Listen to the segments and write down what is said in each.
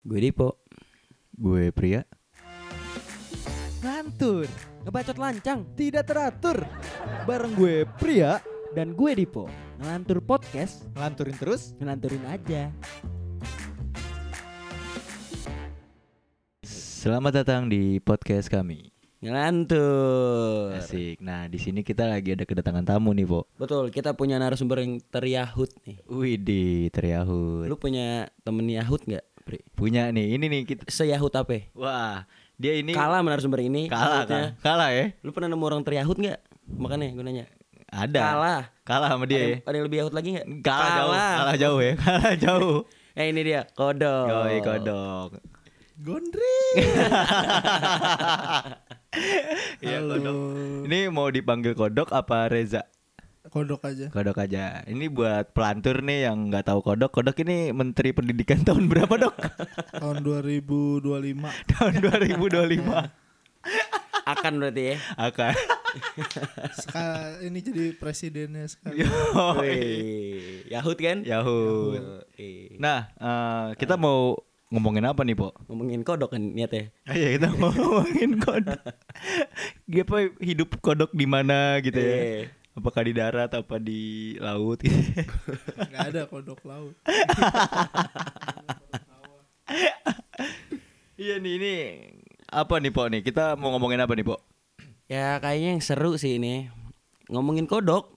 Gue Dipo. Gue pria. Ngantur, Ngebacot lancang tidak teratur. Bareng gue pria, Dan gue Dipo. Ngelantur podcast. Ngelanturin terus. Ngelanturin aja. Selamat datang di podcast kami. Ngelantur. Asik. Nah di sini kita lagi ada kedatangan tamu nih Po Betul kita punya narasumber yang teriyahut nih. Widih teriahut Lu punya temen yahut gak? Pri? Punya nih ini nih kita Seyahut apa? Wah dia ini Kalah sama narasumber ini Kalah kan Kalah ya Lu pernah nemu orang teriyahut gak? Makanya gue nanya Ada Kalah Kalah sama dia ada, ya yang, ada yang lebih yahut lagi gak? Kalah, jauh Kalah jauh ya Kalah jauh Eh ini dia Kodok Yoi kodok Gondring. Iya Halo. kodok Ini mau dipanggil kodok apa Reza? Kodok aja. Kodok aja. Ini buat pelantur nih yang nggak tahu kodok. Kodok ini Menteri Pendidikan tahun berapa dok? Tahun 2025. tahun 2025 Akan berarti ya akan. Sekal ini jadi presidennya sekali. Wih, Yahut kan? Yahoo. Wih. Nah, eh, kita mau ngomongin apa nih, Po? Ngomongin kodok kan niatnya Iya, kita mau ngomongin kodok. Apa hidup kodok di mana gitu ya? Iya. Apakah di darat apa di laut gitu. Gak ada kodok laut. Iya nih ini apa nih, Po nih? Kita mau ngomongin apa nih, Po? Ya kayaknya yang seru sih ini Ngomongin kodok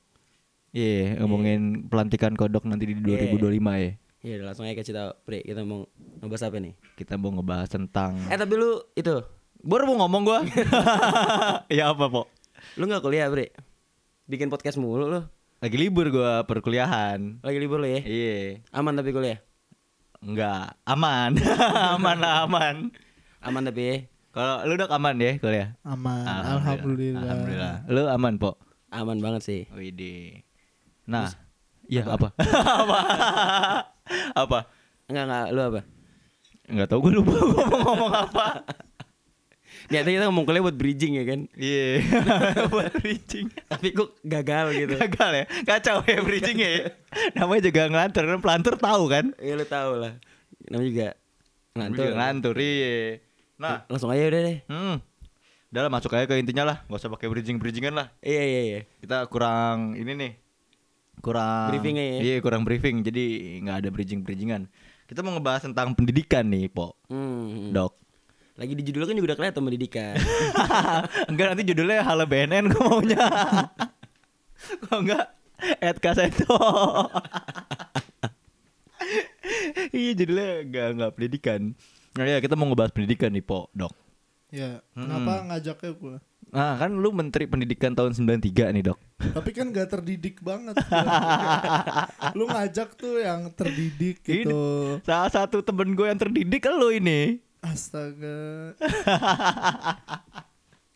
Iya, ngomongin pelantikan kodok nanti di 2025 ya. Ya udah langsung aja kasih tau Pri kita mau ngebahas apa nih Kita mau ngebahas tentang Eh tapi lu itu Baru mau ngomong gua. ya apa, Po? Lu gak kuliah Pri Bikin podcast mulu lu Lagi libur gua perkuliahan. Lagi libur lu ya Iya. Aman tapi kuliah Enggak, aman. aman lah, aman. Aman tapi ya Kalau lu udah aman ya kuliah? Aman. Alhamdulillah. Alhamdulillah. Lu aman, Po? Aman banget sih Widih. Nah, iya apa? apa? apa? Enggak enggak lu apa Enggak tahu gua lupa gua mau ngomong apa. Niatnya kita ngomong kuliah buat bridging ya kan Iya, buat bridging. Tapi kok gagal gitu Gagal ya? Kacau ya bridging ya? Namanya juga ngelantur, pelantur tahu kan? Ya lu tau lah Namanya juga Ngelantur, ngelantur, iya. Nah, Langsung aja udah deh hmm. Udah lah masuk aja ke intinya lah, gak usah pakai bridging-bridgingan lah. Iya iya iya Kita kurang ini nih. Kurang Briefingnya ya? Iya, kurang briefing. Jadi nggak ada bridging-bridgingan. Kita mau ngebahas tentang pendidikan nih, Po. hmm. Dok. Lagi di judulnya kan juga udah kelihatan pendidikan enggak nanti judulnya Halo BNN gue maunya. Kok enggak Ed Kaseto. iya judulnya enggak enggak pendidikan. Nah ya kita mau ngebahas pendidikan nih, Po, Dok. Ya. Kenapa ngajaknya gue? Nah, kan lu Menteri Pendidikan tahun 93 nih, Dok. Tapi kan gak terdidik banget. Lu ngajak tuh yang terdidik gitu. Salah satu temen gue yang terdidik kan lu ini. Astaga.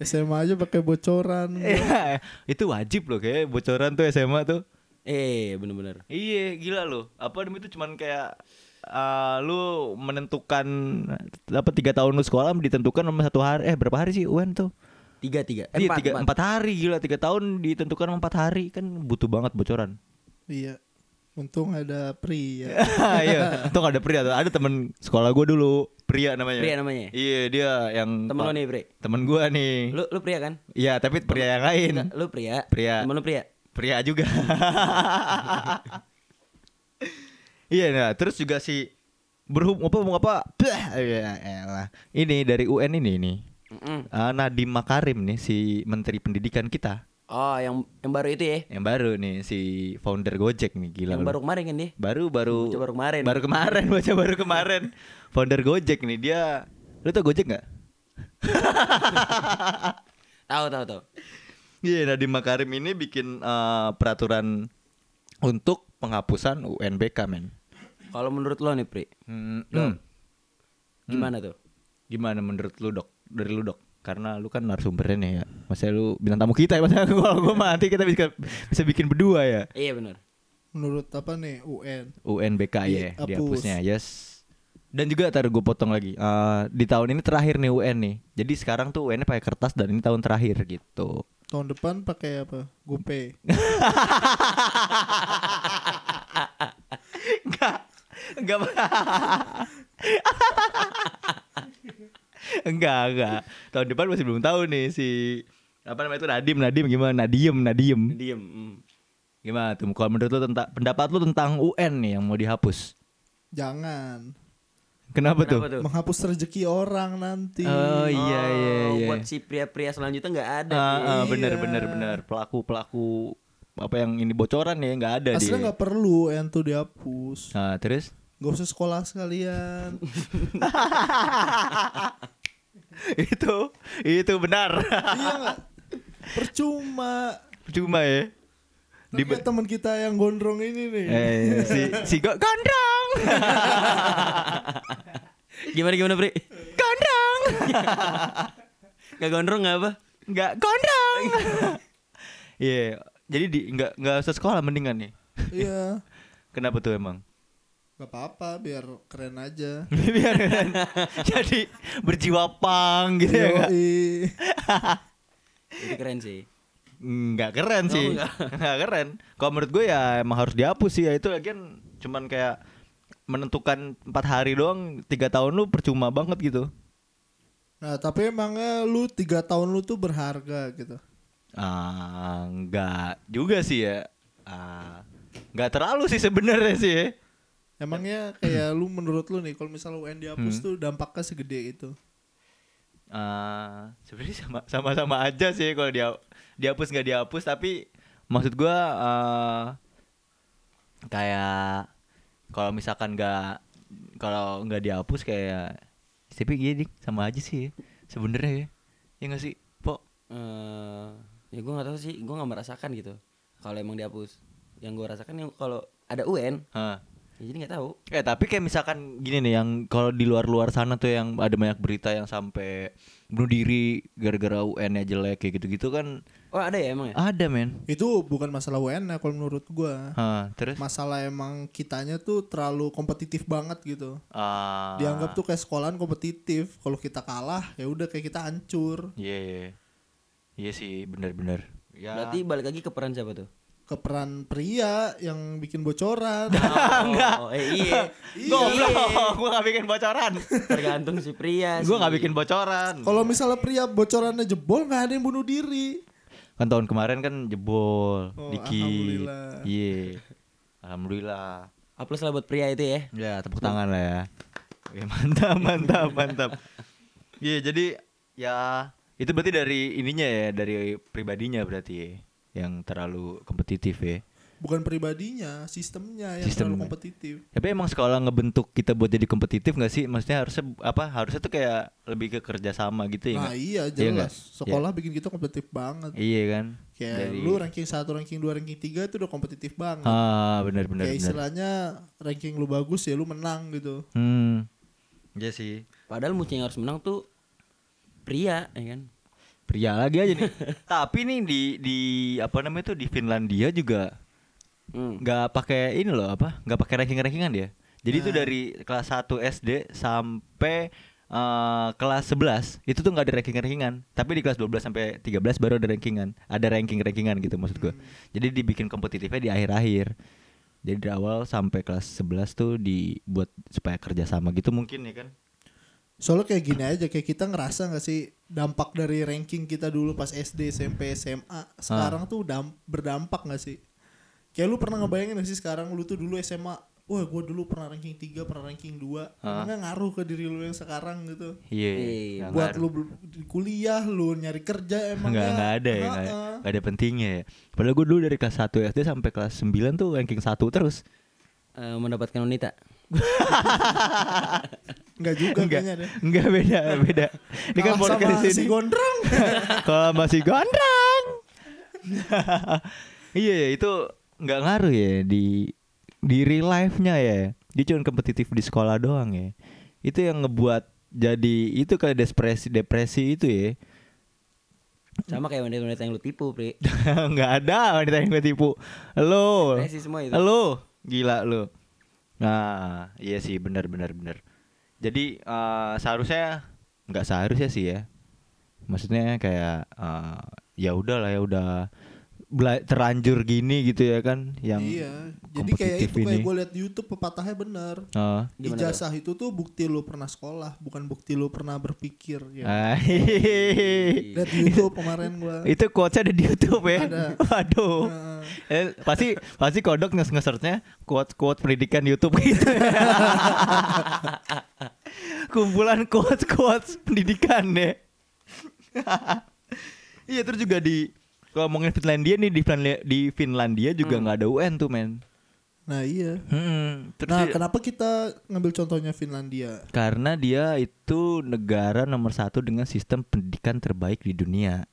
SMA aja pakai bocoran. Iya, itu wajib loh kayak bocoran tuh SMA tuh. Eh bener-bener Iya, gila loh. Apa demi itu cuman kayak uh, lu menentukan apa tiga tahun lu sekolah ditentukan sama satu hari eh berapa hari sih UN tuh? Tiga tiga eh, Iya empat, tiga empat. empat hari gila tiga tahun ditentukan sama empat hari kan butuh banget bocoran. Iya. Untung ada pria. Iya, untung ada pria tuh. Ada temen sekolah gue dulu pria namanya. Pria namanya Iya dia yang Temen lu nih Pri temen gue nih. Lu lu pria kan Iya tapi pria yang lain. Enggak, Lu pria Pria. Temen lu pria Pria juga. iya nah terus juga si berhubung apa mau apa? Ya elah. Ini dari UN ini nih. Mm-mm. Ah, Nadiem Makarim nih si Menteri Pendidikan kita Oh yang yang baru itu ya yang baru nih si founder Gojek nih gila Yang baru kemarin kan dia baru baru Bocah baru kemarin. baru kemarin bocah baru kemarin founder Gojek nih dia lu tau Gojek nggak Tahu tahu tahu Iya Nadiem Makarim ini bikin eh, peraturan untuk penghapusan UNBK men Kalau menurut lo nih Pri Hmm, Dok. hmm. Gimana tuh Gimana menurut lu dok? Dari lu dok? Karena lu kan narasumbernya nih ya. Masa lu bintang tamu kita ya. Masa kalau gua mah nanti kita bisa bisa bikin berdua ya. Iya benar Menurut apa nih UN? UNBK ya, Dihapus. dihapusnya. Yes. Dan juga taruh gue potong lagi. Eh, di tahun ini terakhir nih UN nih. Jadi sekarang tuh UN pakai kertas dan ini tahun terakhir gitu. Tahun depan pakai apa? GoPay. Enggak. Enggak. enggak, enggak. Tahun depan masih belum tahu nih si apa namanya itu Nadim, Nadim gimana? Nadiem, Nadiem. Diem. mm. Gimana tuh? Kalau menurut lu tentang pendapat lu tentang UN nih yang mau dihapus? Jangan Kenapa, Kenapa tuh? tuh? menghapus rezeki orang nanti. Oh iya iya Oh, iya. Buat si pria-pria selanjutnya nggak ada. Ah, ah, bener Iya. bener bener pelaku pelaku apa yang ini bocoran ya nggak ada Aslinya dia. nggak perlu yang tuh dihapus. Nah terus? Gak usah sekolah sekalian. itu itu benar. iya nggak? Percuma. Cuma ya. Di Di teman kita yang gondrong ini nih. eh, si si go gondrong. Gimana gimana Pri? gondrong. Gak gondrong nggak apa? Nggak gondrong. Iya, jadi di nggak nggak usah sekolah mendingan nih. Iya. Kenapa tuh emang? Gak apa-apa biar keren aja. Biar kan jadi berjiwa pang gitu ya? Yoi. Itu keren sih. Nggak keren Oh, sih, nggak. nggak keren. Kalau menurut gue ya emang harus dihapus sih ya itu lagian cuman kayak menentukan empat hari doang tiga tahun lu percuma banget gitu. Nah tapi emangnya lu tiga tahun lu tuh berharga gitu. Ah, nggak juga sih ya. Ah, nggak terlalu sih sebenarnya sih. Ya. Emangnya kayak lu menurut lu nih kalau misalnya UN dihapus Hmm. tuh dampaknya segede itu. Ah, sebenarnya sama sama-sama aja sih kalau dia dihapus nggak dihapus tapi maksud gua eh kayak kalau misalkan nggak kalau nggak dihapus kayak tapi gini sama aja sih ya, sebenarnya ya ya nggak sih po eh ya gue nggak tahu sih gue nggak merasakan gitu kalau emang dihapus yang gue rasakan yang kalau ada UN Hah. Ya jadi nggak tahu Eh tapi kayak misalkan gini nih yang kalau di luar-luar sana tuh yang ada banyak berita yang sampai bunuh diri gara-gara UN-nya jelek kayak gitu-gitu kan oh ada ya emang ya ada men. Itu bukan masalah UN ya kalau menurut gua. Hah, terus Masalah emang kitanya tuh terlalu kompetitif banget gitu. ah Dianggap tuh kayak sekolahan kompetitif. Kalau kita kalah ya udah kayak kita hancur. Iya iya. Iya sih benar-benar. Ya. berarti balik lagi ke peran siapa tuh Ke peran pria yang bikin bocoran. oh, eh, iya Goblok, gua gak bikin bocoran. tergantung si pria gua sih. gak bikin bocoran. Kalau misalnya pria bocorannya jebol nggak ada yang bunuh diri. Kan tahun kemarin kan jebol Oh, dikit. alhamdulillah. Iya. Alhamdulillah. Hapus lah buat pria itu ya Ya, tepuk tangan lah ya. Oke, mantap, mantap, mantap. Iya, jadi ya itu berarti dari ininya ya, dari pribadinya berarti ya, yang terlalu kompetitif ya. Bukan pribadinya, sistemnya yang Sistemnya. terlalu kompetitif. Tapi emang sekolah ngebentuk kita buat jadi kompetitif gak sih? Maksudnya harusnya apa? Harusnya tuh kayak lebih ke kerja sama gitu ya Nah iya Iya jelas. Sekolah bikin kita kompetitif banget. Iya kan? Kayak Dari- lu ranking 1, ranking 2, ranking 3 itu udah kompetitif banget. Ah, benar benar Kayak benar. istilahnya ranking lu bagus ya lu menang gitu. Hmm. Iya sih. padahal musuh yang harus menang tuh pria ya kan Pria lagi aja nih. Tapi nih di di apa namanya tuh di Finlandia juga hmm. nggak pakai ini loh apa? Nggak pakai ranking-rankingan dia. Jadi itu Nah. dari kelas 1 SD sampai eh, kelas 11 itu tuh nggak ada ranking-rankingan. Tapi di kelas 12 sampai 13 baru ada rankingan. Ada ranking-rankingan gitu maksud gua. Jadi dibikin kompetitifnya di akhir-akhir. Jadi dari awal sampai kelas 11 tuh dibuat supaya kerja sama gitu mungkin ya kan. Soalnya kayak gini aja kayak kita ngerasa gak sih dampak dari ranking kita dulu pas SD, SMP, SMA sekarang tuh dam- berdampak gak sih? Kayak lu pernah ngebayangin gak sih sekarang lu tuh dulu SMA, wah gue dulu pernah ranking 3, pernah ranking 2 Ah. Emangnya ngaruh ke diri lu yang sekarang gitu? Iya. Iya. nggak Buat ngaruh. lu di kuliah, lu nyari kerja emangnya Nggak, nggak ada ya, nggak, Heeh. nggak ada pentingnya ya. Padahal gue dulu dari kelas 1 SD sampai kelas 9 tuh ranking 1 terus. Eh, mendapatkan wanita Nggak juga Enggak, deh enggak beda, beda. Ini kan podcast sama si ini. gondrong Kalau masih gondrong. iya ya, itu nggak ngaruh ya di di real life-nya ya. Dia cuma kompetitif di sekolah doang ya. Itu yang ngebuat jadi itu kayak depresi depresi itu ya. sama kayak wanita-wanita yang lu tipu pri nggak ada wanita yang gue tipu. Lo. Depresi semua itu. Lo, gila lo. Nah, iya sih benar benar benar. Jadi eh, seharusnya nggak seharusnya sih ya. Maksudnya kayak eh, ya udah lah ya udah terlanjur gini gitu ya kan yang iya. Jadi kayak itu kayak gue liat di YouTube pepatahnya bener. Oh. Ijazah itu tuh bukti lu pernah sekolah, bukan bukti lu pernah berpikir. Ya. Ah, Lihat di YouTube kemarin gua. itu quotesnya ada di YouTube ya. Ada. Waduh. Nah, Eh, pasti pasti kodok nge nge-searchnya quote quote pendidikan YouTube gitu. Kumpulan quotes quotes pendidikan ya. iya terus juga di kalau ngomongin Finlandia nih di Finlandia, di Finlandia juga nggak ada UN tuh men. nah iya. Hmm, terus Nah, dia- kenapa kita ngambil contohnya Finlandia? karena dia itu negara nomor satu dengan sistem pendidikan terbaik di dunia.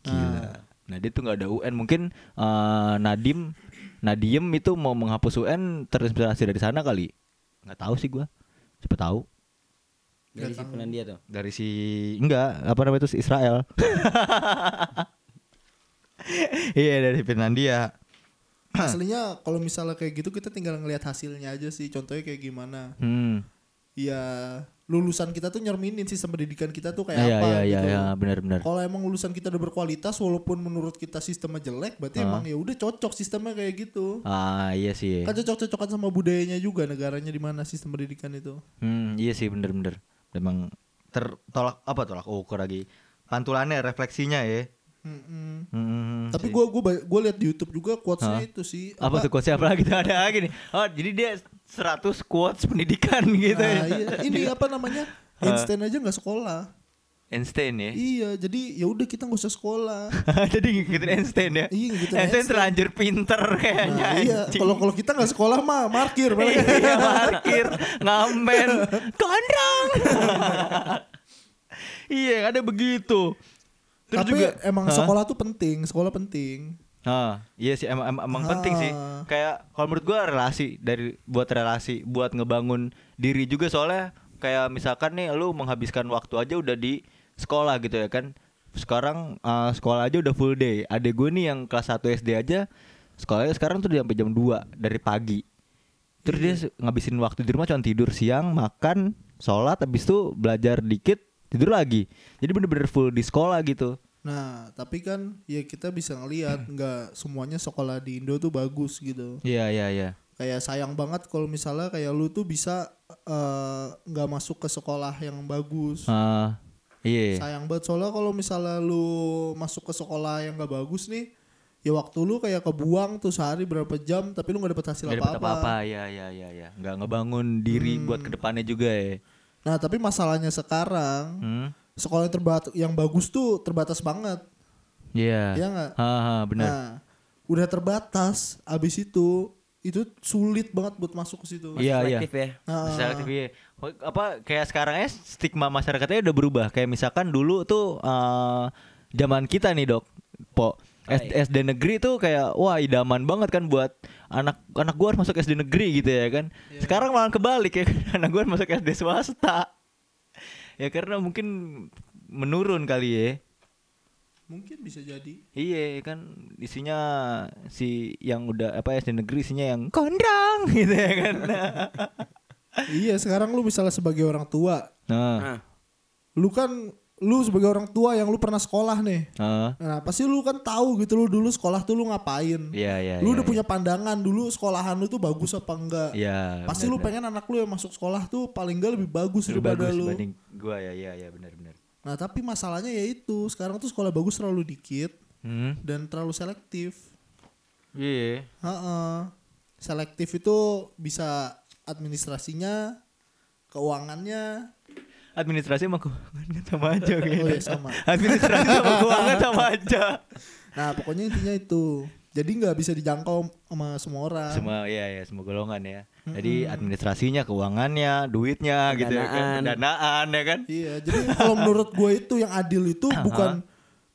Gila. Nah dia tuh nggak ada UN. Mungkin eh, Nadim, Nadiem itu mau menghapus UN terinspirasi dari sana kali. Nggak tahu sih gua. Siapa tahu. Dari si Finlandia tuh. Dari si enggak apa namanya itu si Israel. iya dari Finlandia. Aslinya kalau misalnya kayak gitu kita tinggal ngelihat hasilnya aja sih. Contohnya kayak gimana? Hmm. Ya lulusan kita tuh nyerminin sistem pendidikan kita tuh kayak Iya apa iya iya gitu. ya, benar-benar. Kalau emang lulusan kita udah berkualitas walaupun menurut kita sistemnya jelek, berarti Ah. emang ya udah cocok sistemnya kayak gitu. Ah iya sih. Kan cocok-cocokan sama budayanya juga negaranya di mana sistem pendidikan itu. Hmm, iya sih bener-bener. Memang tertolak apa tolak ukur lagi. Pantulannya refleksinya ya. Hmm, Tapi sih. gua gua gua lihat di YouTube juga quotesnya Hah? itu sih. apa tuh quotes apa lagi tuh ada lagi nih. Oh, jadi dia 100 quotes pendidikan gitu Nah, ya. iya. Ini apa namanya? Einstein aja nggak sekolah. Einstein ya. Iya, jadi ya udah kita nggak usah sekolah. jadi ngikutin Einstein ya. Iya, ngikutin Einstein Einstein. terlanjur pinter kayaknya. Nah, iya, kalau kalau kita nggak sekolah mah markir iya, parkir, ngamen, kondang. iya, ada begitu. Terus Tapi juga emang Hah? sekolah tuh penting, sekolah penting. Ah, iya sih emang emang, emang penting sih. Kayak kalau menurut gua relasi dari buat relasi, buat ngebangun diri juga soalnya kayak misalkan nih lu menghabiskan waktu aja udah di sekolah gitu ya kan. Sekarang ah, sekolah aja udah full day. Adek gue nih yang kelas 1 SD aja sekolahnya sekarang tuh udah sampai jam 2 dari pagi. Terus dia se- ngabisin waktu di rumah cuma tidur siang, makan, sholat, habis itu belajar dikit, tidur lagi. Jadi bener-bener full di sekolah gitu. Nah, tapi kan ya kita bisa ngelihat nggak semuanya sekolah di Indo tuh bagus gitu. Iya, iya, iya. Kayak sayang banget kalau misalnya kayak lu tuh bisa eh, nggak masuk ke sekolah yang bagus. Ah, iya. Sayang banget soalnya kalau misalnya lu masuk ke sekolah yang gak bagus nih, ya waktu lu kayak kebuang tuh sehari berapa jam tapi lu gak dapet hasil Nggak dapet apa-apa. apa-apa, ya ya ya ya. Nggak ngebangun diri buat ke depannya juga ya. Nah, tapi masalahnya sekarang Hmm? sekolah yang terbatas yang bagus tuh terbatas banget. Iya. Iya nggak? Haha, benar. Nah, udah terbatas abis itu itu sulit banget buat masuk ke situ. Iya, iya. Selektif ya. Ah. Selektif iya. Apa kayak sekarang ya stigma masyarakatnya udah berubah. Kayak misalkan dulu tuh eh, zaman kita nih, Dok. Po Oh, SD, iya. SD negeri tuh kayak wah idaman banget kan buat anak anak gua harus masuk SD negeri gitu ya kan. Iya. Sekarang malah kebalik ya kan. Anak gua harus masuk SD swasta. Ya karena mungkin menurun kali ya. Mungkin bisa jadi. Iya kan isinya si yang udah apa SD negeri isinya yang kondang gitu ya kan. iya, sekarang lu misalnya sebagai orang tua, Nah, Nah, lu kan lu sebagai orang tua yang lu pernah sekolah nih. ah, Nah, pasti lu kan tahu gitu lu dulu sekolah tuh lu ngapain. iya iya. lu iya, udah iya. punya pandangan dulu sekolahan lu tuh bagus apa enggak. Iya. Pasti lu benar-benar. pengen anak lu yang masuk sekolah tuh paling enggak lebih bagus lebih daripada bagus lu. dibanding gua ya iya iya benar benar. Nah, tapi masalahnya ya itu, sekarang tuh sekolah bagus terlalu dikit Hmm. dan terlalu selektif. Iya. Heeh. Selektif itu bisa administrasinya, keuangannya. Administrasi sama keuangan sama aja kayaknya. Oh iya sama. Administrasi sama keuangan sama aja. Nah, pokoknya intinya itu. Jadi nggak bisa dijangkau sama semua orang. Semua iya ya semua golongan ya. Jadi administrasinya, keuangannya, duitnya gitu ya kan, Pendanaan. pendanaan ya kan. Iya, jadi kalau menurut gue itu yang adil itu bukan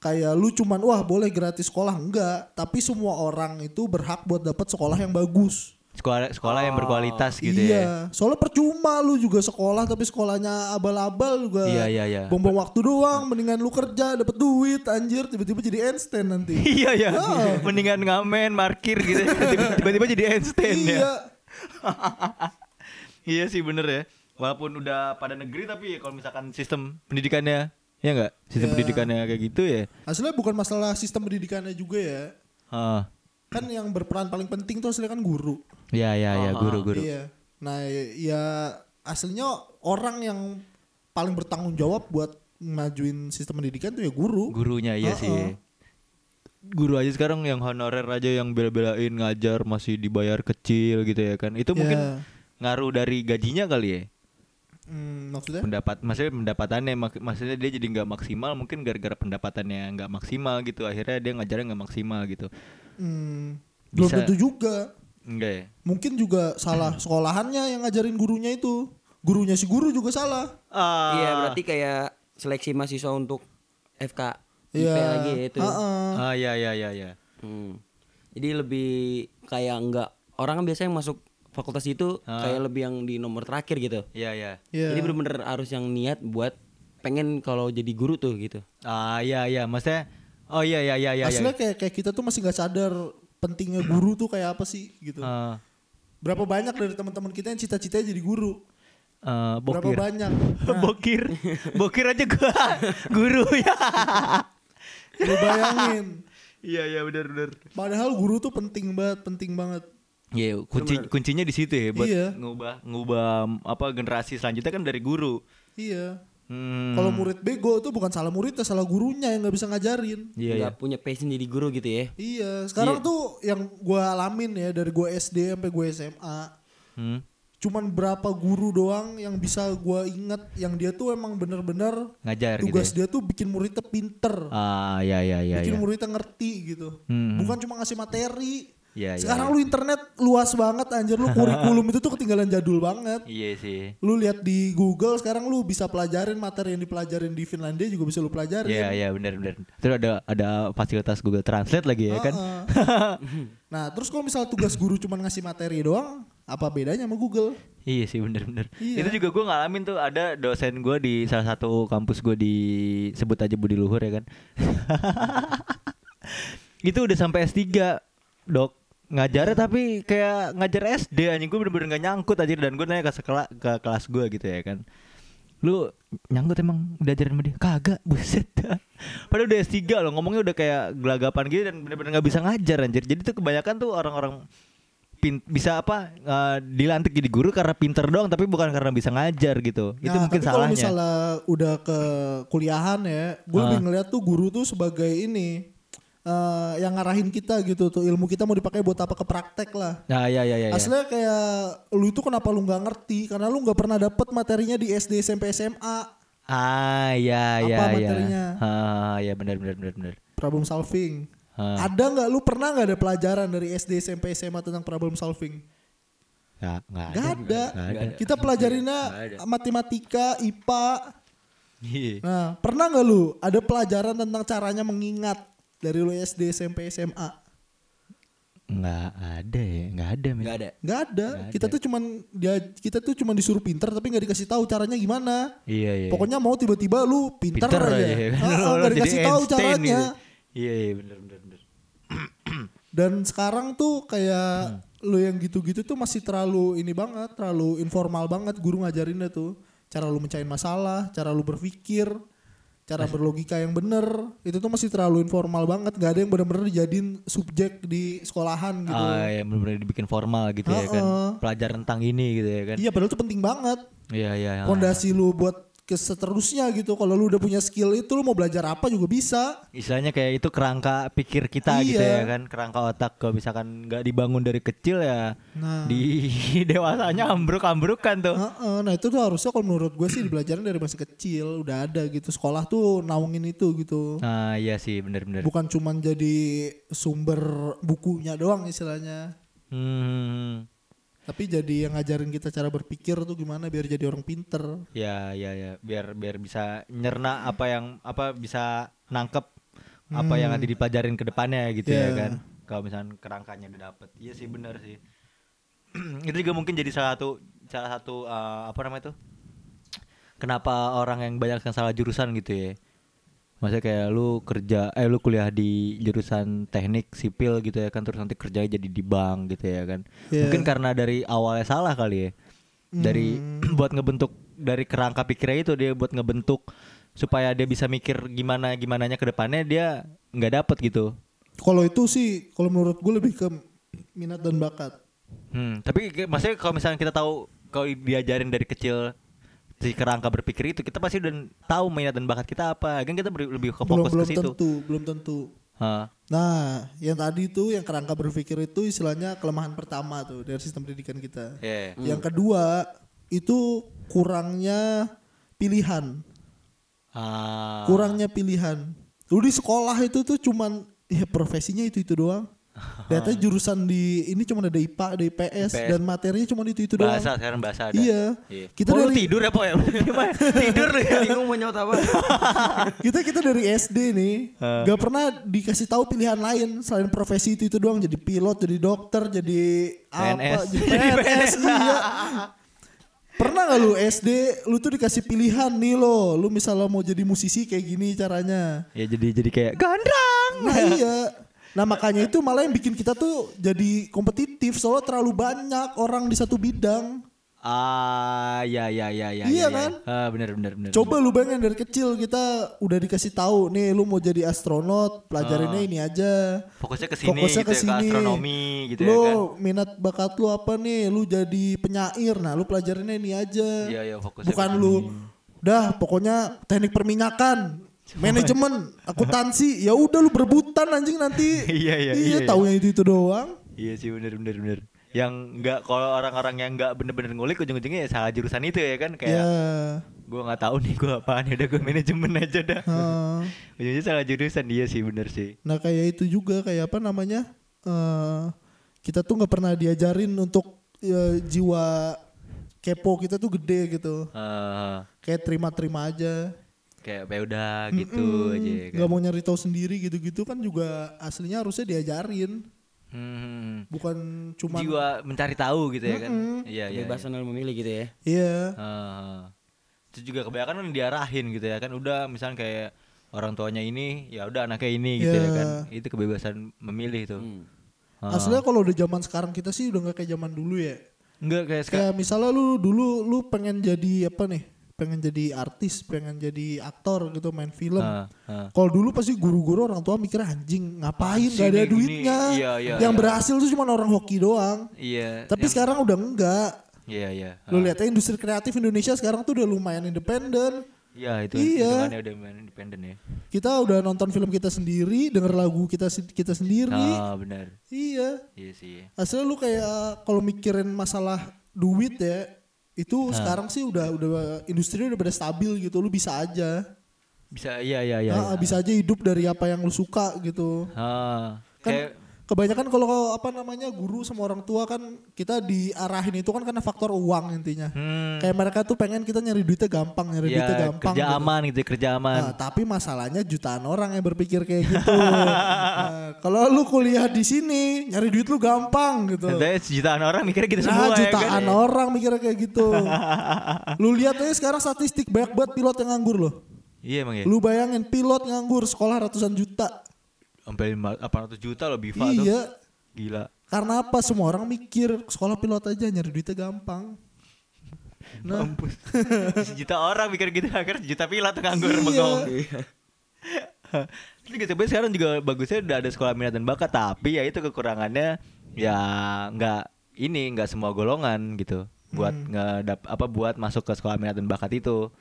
kayak lu cuman wah boleh gratis sekolah enggak, tapi semua orang itu berhak buat dapat sekolah yang bagus. Sekolah sekolah yang berkualitas gitu iya, ya. soalnya percuma lu juga sekolah tapi sekolahnya abal-abal juga. Iya iya iya. Buang-buang waktu doang, mendingan lu kerja dapat duit anjir tiba-tiba jadi Einstein nanti. Iya ya, Ah. mendingan ngamen, parkir gitu. Tiba-tiba jadi Einstein ya. iya. Iya sih bener ya. Walaupun udah pada negeri tapi ya kalau misalkan sistem pendidikannya ya enggak? Sistem Ya. pendidikannya kayak gitu ya. Hasilnya bukan masalah sistem pendidikannya juga ya. Heeh. Kan yang berperan paling penting tuh aslinya kan guru Iya iya iya guru-guru. iya nah ya aslinya orang yang paling bertanggung jawab buat majuin sistem pendidikan tuh ya guru Gurunya iya Heeh. sih. Guru aja sekarang yang honorer aja yang bela-belain ngajar masih dibayar kecil gitu ya kan. Itu Ya. mungkin ngaruh dari gajinya kali ya. Hmm, maksudnya Pendapat maksudnya pendapatannya mak- maksudnya dia jadi nggak maksimal mungkin gara-gara pendapatannya nggak maksimal gitu. Akhirnya dia ngajarnya nggak maksimal gitu. Hmm, belum Bisa- tentu juga Enggak ya? mungkin juga salah sekolahannya yang ngajarin gurunya itu gurunya si guru juga salah Ah. Iya berarti kayak seleksi mahasiswa untuk FK IP Iya. lagi ya itu. Heeh. Ah iya iya iya iya. Hmm. Jadi lebih kayak enggak orang kan biasanya yang masuk fakultas itu Ah. kayak lebih yang di nomor terakhir gitu. Iya iya. Iya. Jadi bener-bener harus yang niat buat pengen kalau jadi guru tuh gitu. Ah iya iya maksudnya Oh iya iya iya iya. Aslinya iya. kayak kayak kita tuh masih nggak sadar pentingnya guru tuh kayak apa sih gitu. Ah, Berapa banyak dari teman-teman kita yang cita-citanya jadi guru? eh, Berapa bokir. banyak? Nah, bokir. bokir aja gua guru ya. lu bayangin. Iya iya benar benar. Padahal guru tuh penting banget, penting banget. Iya, kunci kuncinya di situ ya buat Iya. ngubah ngubah apa generasi selanjutnya kan dari guru. Iya. Hmm. Kalau murid bego tuh bukan salah muridnya, salah gurunya yang nggak bisa ngajarin. Iya iya. Nggak punya passion jadi guru gitu ya. Iya, sekarang tuh yang gua alamin ya dari gua SD sampai gua SMA, Hmm. cuman berapa guru doang yang bisa gua inget yang dia tuh emang bener-bener Ngajar gitu. tugas ya. dia tuh bikin muridnya pinter, Ah iya iya iya bikin iya. muridnya ngerti gitu. Hmm. Bukan cuma ngasih materi. Iya. Sekarang lu internet luas banget anjir lu kurikulum itu tuh ketinggalan jadul banget. Iya sih. Lu lihat di Google sekarang lu bisa pelajarin materi yang dipelajarin di Finlandia juga bisa lu pelajarin. Iya iya benar benar. Terus ada ada fasilitas Google Translate lagi ya kan. Heeh. nah, terus kalau misal tugas guru cuma ngasih materi doang, apa bedanya sama Google? Iya sih bener-bener. Iya. Itu juga gue ngalamin tuh ada dosen gue di salah satu kampus gue di sebut aja Budi Luhur ya kan. itu udah sampai S3 dok ngajarnya tapi kayak ngajar SD anjing. Gue bener-bener gak nyangkut aja dan gue nanya ke sekela, ke kelas gue gitu ya kan. Lu nyangkut emang udah ajarin sama dia? Kagak buset. Dah padahal udah S3 loh ngomongnya udah kayak gelagapan gitu dan bener-bener gak bisa ngajar anjir. Jadi tuh kebanyakan tuh orang-orang pin bisa apa eh, dilantik jadi guru karena pinter doang tapi bukan karena bisa ngajar gitu. Itu Nah, mungkin tapi kalau salahnya. misalnya udah ke kuliahan ya, gue lebih Ah. ngeliat tuh guru tuh sebagai ini eh, yang ngarahin kita gitu tuh ilmu kita mau dipakai buat apa ke praktek lah. nah ya ya ya, ya. Aslinya kayak lu itu kenapa lu nggak ngerti karena lu nggak pernah dapet materinya di SD SMP SMA ah ya ya Apa ya materinya? ah ya benar benar benar benar problem solving. Ah. Ada nggak lu pernah nggak ada pelajaran dari SD SMP SMA tentang problem solving? nggak nggak Gak ada. Nggak ada. Kita pelajarinnya ada. matematika, IPA. Iya. Nah, pernah nggak lu ada pelajaran tentang caranya mengingat dari lu SD SMP SMA? nggak ada ya nggak ada men. Nggak ada. Nggak ada. Nggak Kita tuh cuman dia kita tuh cuman disuruh pinter tapi nggak dikasih tahu caranya gimana. iya iya Pokoknya mau tiba-tiba lu pinter, pinter aja. aja. Ah, ah, nggak dikasih tahu Einstein caranya. gitu. iya iya benar benar benar Dan sekarang tuh kayak Hmm. lu yang gitu-gitu tuh masih terlalu ini banget, terlalu informal banget guru ngajarinnya tuh. Cara lu mencahin masalah, cara lu berpikir, cara berlogika yang bener, itu tuh masih terlalu informal banget. Gak ada yang bener-bener dijadiin subjek di sekolahan gitu. ah ya benar-benar dibikin formal gitu ya kan pelajaran tentang ini gitu ya kan Iya padahal itu penting banget. iya iya ah. Pondasi lu buat ke seterusnya gitu. Kalau lu udah punya skill itu lu mau belajar apa juga bisa. istilahnya kayak itu kerangka pikir kita gitu Iya. ya kan kerangka otak kalau misalkan nggak dibangun dari kecil ya Nah. di dewasanya ambruk-ambrukan tuh Heeh, nah itu tuh harusnya kalau menurut gue sih dibelajarin dari masih kecil udah ada gitu sekolah tuh naungin itu gitu nah iya sih benar-benar bukan cuman jadi sumber bukunya doang istilahnya hmm. Tapi jadi yang ngajarin kita cara berpikir tuh gimana biar jadi orang pinter. Ya ya ya. Biar biar bisa nyerna apa yang apa bisa nangkep apa yang nanti dipelajarin ke depannya gitu ya Hmm. Iya. kan. Kalau misalnya kerangkanya udah dapet. Iya sih benar sih. Itu juga mungkin jadi salah satu salah satu eh, apa namanya tuh? Kenapa orang yang banyak yang salah jurusan gitu ya Maksudnya kayak lu kerja eh lu kuliah di jurusan teknik sipil gitu ya kan terus nanti kerjanya jadi di bank gitu ya kan. Iya. Mungkin karena dari awalnya salah kali ya. Dari buat ngebentuk dari kerangka pikirnya itu dia buat ngebentuk supaya dia bisa mikir gimana gimananya ke depannya dia nggak dapet gitu. Kalau itu sih kalau menurut gue lebih ke minat dan bakat. Hmm, tapi maksudnya kalau misalnya kita tahu kalau diajarin dari kecil si kerangka berpikir itu kita pasti udah tahu minat dan bakat kita apa kan kita lebih ke belum fokus belum ke situ tentu, belum tentu. Nah, yang tadi itu yang kerangka berpikir itu istilahnya kelemahan pertama tuh dari sistem pendidikan kita. Iya. Yang kedua itu kurangnya pilihan, Ah. kurangnya pilihan. Lu di sekolah itu tuh cuman ya profesinya itu itu doang. Ternyata jurusan di ini cuma ada IPA, ada IPS, IPS. dan materinya cuma itu itu doang. bahasa sekarang bahasa ada Iya. Iya. Kita Oh, dari tidur ya po ya tidur lu ya Bingung mau nyaut apa? kita kita dari SD nih nggak pernah dikasih tahu pilihan lain selain profesi itu itu doang jadi pilot jadi dokter jadi apa PNS. jadi PNS iya pernah nggak lu SD lu tuh dikasih pilihan nih lo lu misalnya mau jadi musisi kayak gini caranya ya jadi jadi kayak gandrang nah iya nah makanya itu malah yang bikin kita tuh jadi kompetitif soalnya terlalu banyak orang di satu bidang ah ya ya ya ya Iya ya, ya. kan? ah, bener bener bener Coba lu bayangin dari kecil kita udah dikasih tahu nih lu mau jadi astronot, pelajarinnya ini aja. fokusnya ke sini Fokusnya gitu ke ya, ke astronomi gitu lu ya kan minat bakat lu apa nih? Lu jadi penyair. Nah, lu pelajarinnya ini aja. iya iya fokusnya Bukan lu udah pokoknya teknik perminyakan, manajemen, akuntansi, ya udah lu berebutan anjing nanti. Iya, iya, Iya, iya, taunya itu itu doang. Iya sih bener bener bener. Yang nggak kalau orang-orang yang nggak bener-bener ngulik ujung-ujungnya ya salah jurusan itu ya kan kayak Ya. gue nggak tahu nih gue apaan ya udah gue manajemen aja dah. Heeh. ujungnya salah jurusan dia sih bener sih. Nah kayak itu juga kayak apa namanya eh kita tuh nggak pernah diajarin untuk ya, jiwa kepo kita tuh gede gitu. Eh, Kayak terima-terima aja. Kayak ya udah gitu aja ya kan. Nggak mau nyari tahu sendiri gitu-gitu kan juga aslinya harusnya diajarin. Hmm, Bukan cuma jiwa mencari tahu gitu ya kan. Iya iya. Kebebasan dalam memilih gitu ya. Iya. Eh, itu juga kebanyakan kan diarahin gitu ya kan udah misalnya kayak orang tuanya ini ya udah anaknya ini gitu ya Iya. kan itu kebebasan memilih tuh Hmm. Ah. Aslinya kalau udah zaman sekarang kita sih udah nggak kayak zaman dulu ya. enggak kayak sekarang Kayak misalnya lu dulu lu pengen jadi apa nih? Pengen jadi artis, pengen jadi aktor gitu main film. Ah, ah. Kalau dulu pasti guru-guru orang tua mikir anjing ngapain gak ada Sini, gini." duitnya. Iya, iya, yang iya. berhasil tuh cuma orang hoki doang. iya Tapi sekarang udah enggak. iya iya Lu lihat aja industri kreatif Indonesia sekarang tuh udah lumayan independen. iya itu Iya. udah independen ya Kita udah nonton film kita sendiri, denger lagu kita kita sendiri. ah benar Iya. iya sih Aslinya lu kayak kalau mikirin masalah duit ya, itu sekarang sih udah udah industri udah pada stabil gitu. Lu bisa aja. bisa iya iya iya Ah, bisa aja hidup dari apa yang lu suka gitu. ah kan kayak kebanyakan kalau apa namanya guru sama orang tua kan kita diarahin itu kan karena faktor uang intinya. hmm Kayak mereka tuh pengen kita nyari duitnya gampang, nyari duitnya ya gampang. kerja gitu. aman gitu kerja aman Nah, tapi masalahnya jutaan orang yang berpikir kayak gitu. Nah, kalau lu kuliah di sini, nyari duit lu gampang gitu. Nanti jutaan orang mikirnya gitu Nah, semua ya jutaan kan orang mikirnya kayak gitu. lu lihat aja sekarang statistik banyak banget pilot yang nganggur loh. iya emang ya Lu bayangin pilot nganggur sekolah ratusan juta. Sampai lima- 800 juta loh Biva tuh iya. gila Karena apa? Semua orang mikir sekolah pilot aja nyari duitnya gampang. Nah, Mampus. sejuta orang mikir gitu akhirnya sejuta pilot tuh nganggur Iya. bengong. Tapi gitu, tapi sekarang juga bagusnya udah ada sekolah minat dan bakat, tapi ya itu kekurangannya ya nggak ini nggak semua golongan gitu buat Hmm. nggak apa buat masuk ke sekolah minat dan bakat itu.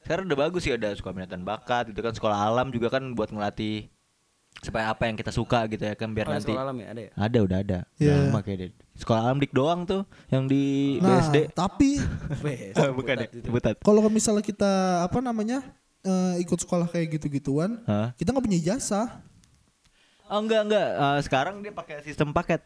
Sekarang udah bagus sih ada sekolah minat dan bakat, itu kan sekolah alam juga kan buat ngelatih supaya apa yang kita suka gitu ya kan biar Oh, nanti sekolah alam ya ada ya? ada udah ada. Iya. Lama kayaknya. Sekolah alam dik doang tuh yang di nah BSD. tapi Bukan ya, butat kalau misalnya kita apa namanya eh, ikut sekolah kayak gitu-gituan, Hah? kita nggak punya ijazah, Oh enggak enggak, Eh, sekarang dia pakai sistem paket.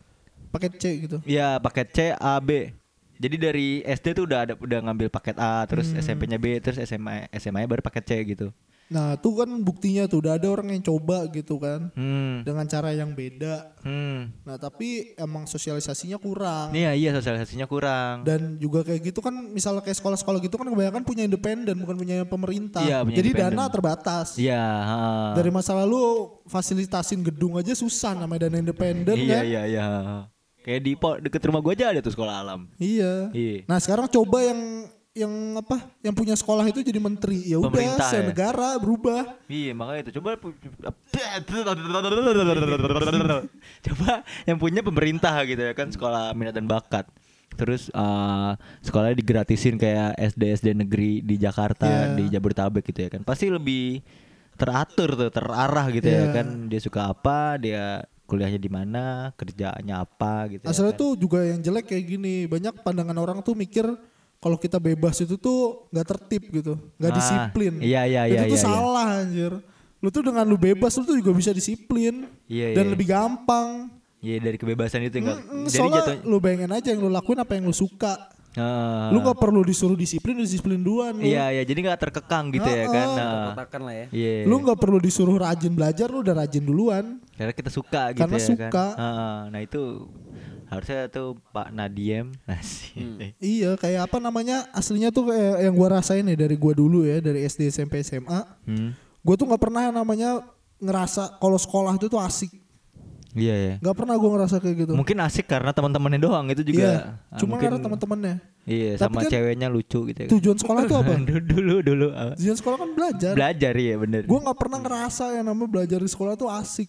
paket C gitu. Iya, paket C, A, B. Jadi dari SD tuh udah ada udah ngambil paket A, terus Hmm. SMP-nya B, terus SMA SMA-nya baru paket C gitu. Nah, tuh kan buktinya tuh udah ada orang yang coba gitu kan Hmm. dengan cara yang beda. Hmm. Nah, tapi emang sosialisasinya kurang. Iya, iya sosialisasinya kurang. Dan juga kayak gitu kan misalnya kayak sekolah-sekolah gitu kan kebanyakan punya independen bukan punya pemerintah. Iya, punya Jadi dana terbatas. Iya, ha. Dari masa lalu fasilitasin gedung aja susah namanya dana independen Iya, kan. iya, iya. Kayak di deket rumah gua aja ada tuh sekolah alam. Iya. Iya. Nah, sekarang coba yang yang apa yang punya sekolah itu jadi menteri ya udah Pemerintah se ya? negara berubah Iya makanya itu coba coba yang punya pemerintah gitu ya kan sekolah minat dan bakat terus eh, sekolahnya digratisin kayak SD SD negeri di Jakarta Iya. di Jabodetabek gitu ya kan pasti lebih teratur tuh terarah gitu ya Iya. kan dia suka apa dia kuliahnya di mana kerjaannya apa gitu ya Asalnya kan. tuh juga yang jelek kayak gini. Banyak pandangan orang tuh mikir kalau kita bebas itu tuh nggak tertib gitu, nggak Ah, disiplin. iya, iya, Itu iya, tuh iya, iya. salah anjir. Lu tuh dengan lu bebas lu tuh juga bisa disiplin Iya, dan iya. lebih gampang. Iya dari kebebasan itu enggak Mm, jadi soalnya jatuh lu bayangin aja yang lu lakuin apa yang lu suka. Ah. Lu nggak perlu disuruh disiplin, lu disiplin duluan. lu. Iya iya jadi nggak terkekang gitu ya kan. Nah, kotakan lah ya Iya. Lu nggak perlu disuruh rajin belajar, lu udah rajin duluan. Karena kita suka gitu Karena ya suka. kan. Ah, nah itu harusnya tuh Pak Nadiem nasi. Iya, kayak apa namanya? Aslinya tuh kayak yang gua rasain ya dari gua dulu ya, dari SD SMP SMA. Hmm. Gue tuh nggak pernah namanya ngerasa kalau sekolah itu tuh asik. Iya ya. Nggak pernah gue ngerasa kayak gitu. Mungkin asik karena teman-temannya doang itu juga. Iya, ah, cuma mungkin- karena teman-temannya. Iya, Tapi sama kan ceweknya lucu gitu ya. Tujuan sekolah tuh apa? dulu dulu dulu. Tujuan sekolah kan belajar. Belajar ya bener. Gue nggak pernah ngerasa yang namanya belajar di sekolah tuh asik.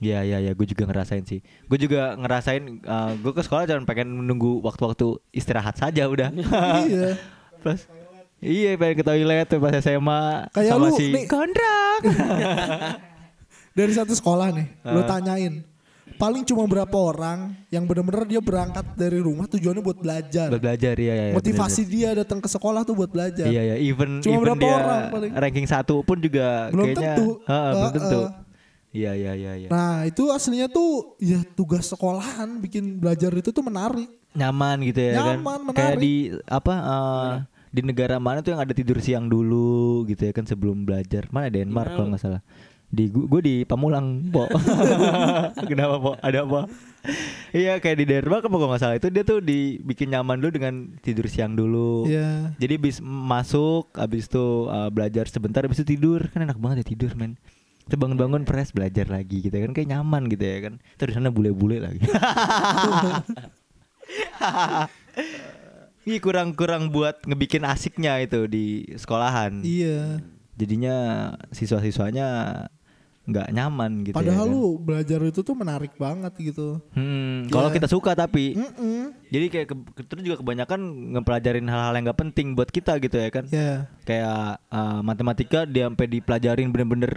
Iya iya iya, gue juga ngerasain sih. Gue juga ngerasain, gue ke sekolah cuma pengen menunggu waktu-waktu istirahat saja udah. iya. Pas, iya pengen ke toilet tuh pas SMA Kayak sama lu si nih. kontrak. Dari satu sekolah nih, lu Ah. tanyain. Paling cuma berapa orang yang bener-bener dia berangkat dari rumah tujuannya buat belajar. Buat belajar ya, ya, ya Motivasi dia datang ke sekolah tuh buat belajar. Iya ya, even Cuma even berapa dia orang paling? ranking satu pun juga Belum kayaknya tentu. Heeh, belum Ah, tentu. ah. Iya iya iya iya. Nah itu aslinya tuh ya tugas sekolahan bikin belajar itu tuh menarik. Nyaman gitu ya kan. Nyaman, Kayak menarik. di apa eh, di negara mana tuh yang ada tidur siang dulu gitu ya kan sebelum belajar. Mana Denmark Gimana kalau nggak salah. Di gue di Pamulang, Po. Kenapa, Po? Ada apa? iya, kayak di Denmark apa kalau nggak salah itu dia tuh dibikin nyaman dulu dengan tidur siang dulu. Iya. Jadi bis masuk, habis itu uh, belajar sebentar, habis itu tidur kan enak banget ya tidur men. Kita bangun-bangun fresh belajar lagi gitu kan kayak nyaman gitu ya kan. Terus sana bule-bule lagi. Ini kurang-kurang buat ngebikin asiknya itu di sekolahan. Iya. Jadinya siswa-siswanya nggak nyaman gitu. Padahal ya kan. lu belajar itu tuh menarik banget gitu. Hmm, kalau Ya. kita suka tapi Mm-mm. jadi kayak ke, terus juga kebanyakan ngepelajarin hal-hal yang nggak penting buat kita gitu ya kan. Ya. kayak uh, matematika dia sampai dipelajarin bener-bener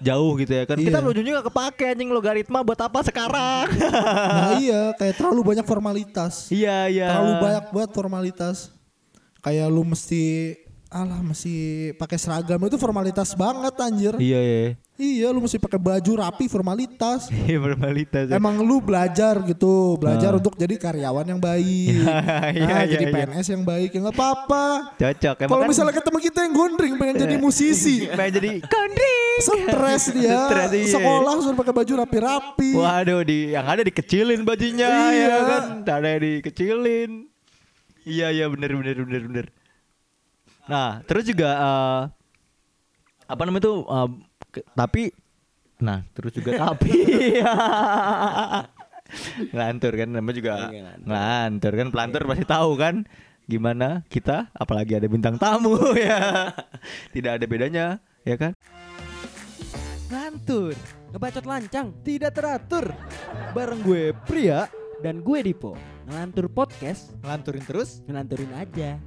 jauh gitu ya kan. Kita Iya. ujungnya gak kepake anjing logaritma buat apa sekarang? Nah iya kayak terlalu banyak formalitas. iya iya. Terlalu banyak buat formalitas. Kayak lu mesti alah mesti pakai seragam itu formalitas banget anjir. Iya iya. Iya lu mesti pakai baju rapi formalitas. Iya formalitas. ya. Emang lu belajar gitu, belajar Ah. untuk jadi karyawan yang baik. Iya, nah, iya, jadi iya. PNS yang baik ya nggak apa-apa. Cocok. Kalau kan- misalnya ketemu kita yang gondring pengen jadi musisi, pengen jadi kondring. stres dia. Stres, iya. Sekolah suruh pakai baju rapi-rapi. Waduh di yang ada dikecilin bajunya Iya. ya kan. Ada dikecilin. Iya iya bener bener bener bener. Nah terus juga eh, apa namanya tuh eh, ke- tapi nah terus juga tapi ngelantur kan namanya juga Iya, ngelantur. ngelantur kan pelantur pasti tahu kan gimana kita apalagi ada bintang tamu ya. Tidak ada bedanya ya kan? Ngantur, ngebacot lancang tidak teratur. Bareng gue Pria, dan gue Dipo. Ngelantur podcast. Ngelanturin terus? Ngelanturin aja